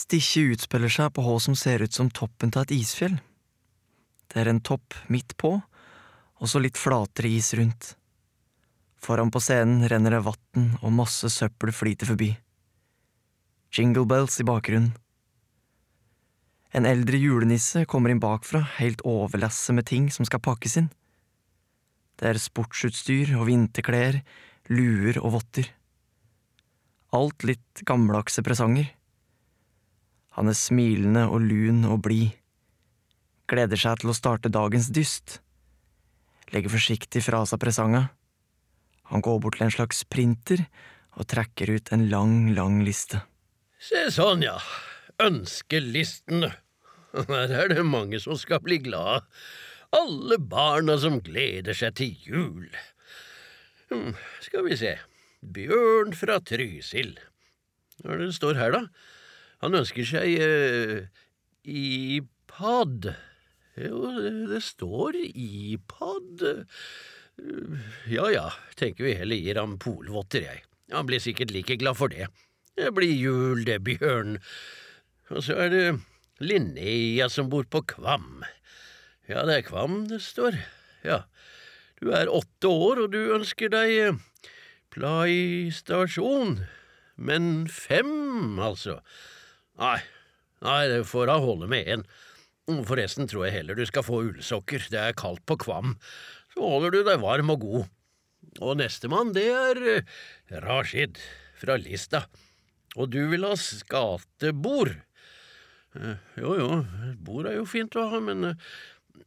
Stikkjet utspiller seg på hå som ser ut som toppen av et isfjell. Det er en topp midt på, og så litt flatere is rundt. Foran på scenen renner det vann, og masse søppel flyter forbi. Jingle bells i bakgrunnen. En eldre julenisse kommer inn bakfra, helt overlasset med ting som skal pakkes inn. Det er sportsutstyr og vinterklær, luer og votter. Alt litt gammeldagse presanger. Han er smilende og lun og blid. Gleder seg til å starte dagens dyst. Legger forsiktig fra seg presanga. Han går bort til en slags printer og trekker ut en lang, lang liste. Se sånn, ja. Ønskelisten. Her er det mange som skal bli glade. Alle barna som gleder seg til jul. Hm, skal vi se. Bjørn fra Trysil. Hva er det det står her, da? Han ønsker seg eh, iPad. Jo, det, står iPad. Ja ja, tenker vi heller gir ham polvotter, jeg. Han blir sikkert like glad for det. Det blir jul, det, Bjørn. Og så er det Linnea som bor på Kvam. Ja, det er Kvam det står. Ja. Du er åtte år, og du ønsker deg eh, PlayStation. Men fem, altså. Nei, nei, det får da holde med én. Forresten tror jeg heller du skal få ullsokker, det er kaldt på Kvam. Så holder du deg varm og god. Og nestemann, det er eh, Rashid fra Lista. Og du vil ha skatebord. Eh, Jo jo, bord er jo fint å ha, men eh,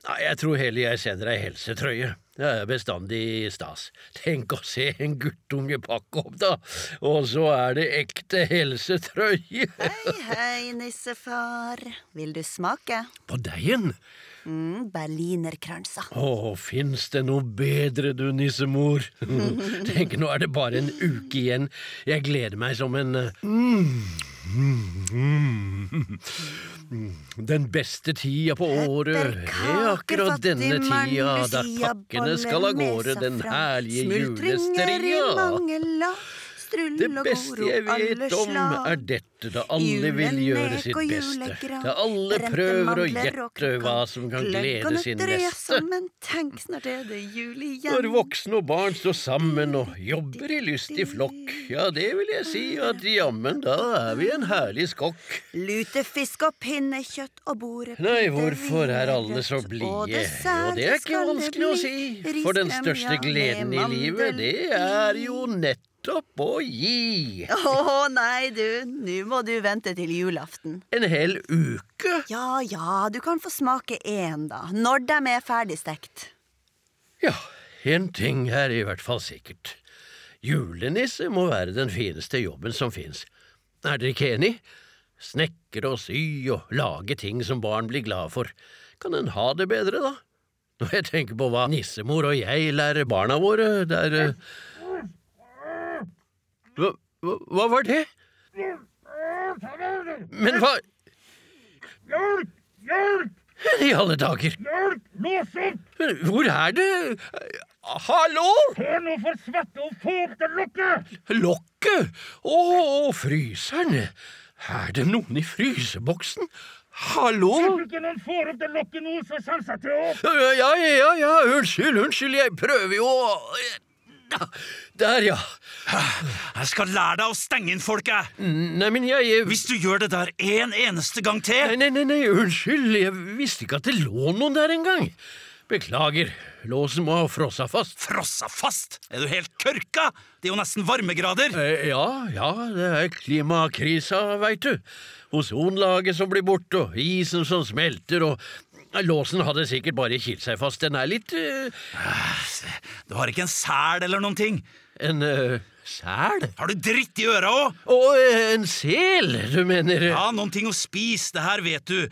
Nei, jeg tror heller jeg sender ei helsetrøye. Det er bestandig stas. Tenk å se en guttunge pakke opp, da, og så er det ekte helsetrøye. Hei, hei, nissefar. Vil du smake? På deigen? Mm, Berlinerkransa. Å, fins det noe bedre, du nissemor? Tenk, nå er det bare en uke igjen. Jeg gleder meg som en eh, mm. Den beste tida på året. Er akkurat denne tida der pakkene skal av gårde den herlige Smultringer Strull Det beste jeg vet om, er dette, da alle vil gjøre sitt beste. Da alle prøver å gjette hva som kan glede sin neste. sammen, tenk snart er det jul igjen. Når voksne og barn står sammen og jobber i lystig flokk, ja, det vil jeg si at jammen, da er vi en herlig skokk. Lutefisk og pinnekjøtt og bordet Nei, hvorfor er alle så blide? Jo, det er ikke vanskelig å si, for den største gleden i livet, det er jo nettopp å gi. Å nei, du, nå må du vente til julaften. En hel uke. Ja ja, du kan få smake én, da, når de er ferdigstekt. Ja, en ting er i hvert fall sikkert. Julenisse må være den fineste jobben som fins. Er dere ikke enig? Snekre og sy og lage ting som barn blir glad for. Kan en ha det bedre, da? Når jeg tenker på hva nissemor og jeg lærer barna våre, det er eh, hva, hva, hva var det? Men hva Hjelp! Hjelp! i alle dager? Hjelp! Lås opp! Hvor er det? Hallo? Se nå for svette og få opp det lokket! Lokket? Å, fryseren. Er det noen i fryseboksen? Hallo? Hvis ikke noen får opp det lokket nå, så kommer jeg til å Ja, ja, ja, ja, unnskyld, unnskyld, jeg prøver jo å Der, ja. Jeg skal lære deg å stenge inn folk, jeg. Nei, men jeg Hvis du gjør det der en eneste gang til. nei, nei, nei, unnskyld, jeg visste ikke at det lå noen der engang. Beklager, låsen må ha frossa fast. Frossa fast! Er du helt kørka? Det er jo nesten varmegrader. Eh, ja, ja, det er klimakrisa, veit du. Ozonlaget som blir borte, og isen som smelter, og Låsen hadde sikkert bare kilt seg fast. Den er litt uh... Du har ikke en sel eller noen ting. En uh, sel? Har du dritt i øra òg? Og uh, en sel, du mener? Ja, noen ting å spise, det her vet du.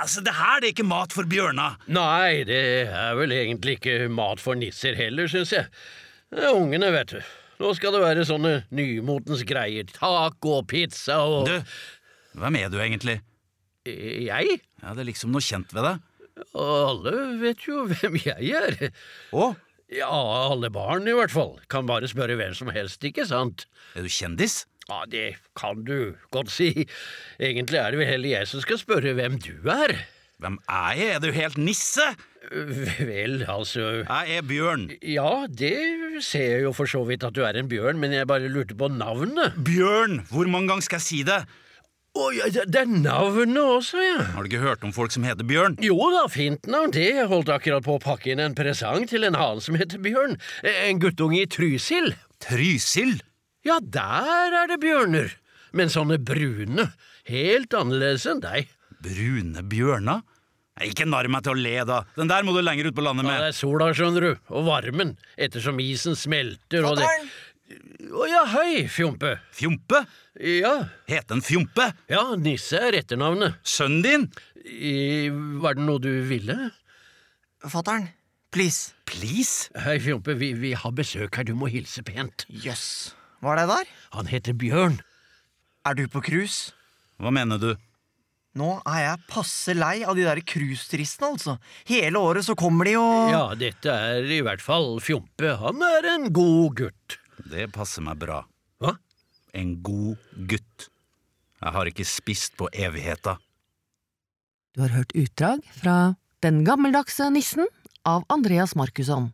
Altså, Det her det er ikke mat for bjørna. Nei, det er vel egentlig ikke mat for nisser heller, syns jeg. Det er ungene, vet du. Nå skal det være sånne nymotens greier. Taco og pizza og Du, hvem er du egentlig? Jeg? Ja, Det er liksom noe kjent ved deg. Alle vet jo hvem jeg er. Å, Ja, alle barn i hvert fall. Kan bare spørre hvem som helst, ikke sant? er du kjendis? Ja, det kan du godt si. Egentlig er det vel heller jeg som skal spørre hvem du er. Hvem er jeg? Er du helt nisse? Vel, altså Jeg er Bjørn. Ja, det ser jeg jo for så vidt at du er en bjørn, men jeg bare lurte på navnet. Bjørn! Hvor mange ganger skal jeg si det? Å ja, det er navnet også, ja. Har du ikke hørt om folk som heter Bjørn? Jo da, fint navn, det. Jeg holdt akkurat på å pakke inn en presang til en annen som heter Bjørn. En guttunge i Trysil. Trysil? Ja, der er det bjørner. Men sånne brune. Helt annerledes enn deg. Brune bjørner? Ikke narr meg til å le, da. Den der må du lenger ut på landet med. Ja, det er sola, skjønner du, og varmen, ettersom isen smelter og det! Å ja, hei, Fjompe. Fjompe? Ja, Het den Fjompe? ja, Nisse er etternavnet. Sønnen din? I, var det noe du ville? Fatter'n, please. Please? Hei, Fjompe, vi, vi har besøk her, du må hilse pent. Jøss. Hva er det der? Han heter Bjørn. Er du på cruise? Hva mener du? Nå er jeg passe lei av de der cruiseturistene, altså. Hele året så kommer de og Ja, dette er i hvert fall Fjompe. Han er en god gutt. Det passer meg bra. Hva? En god gutt. Jeg har ikke spist på evigheta. Du har hørt utdrag fra Den gammeldagse nissen av Andreas Markusson.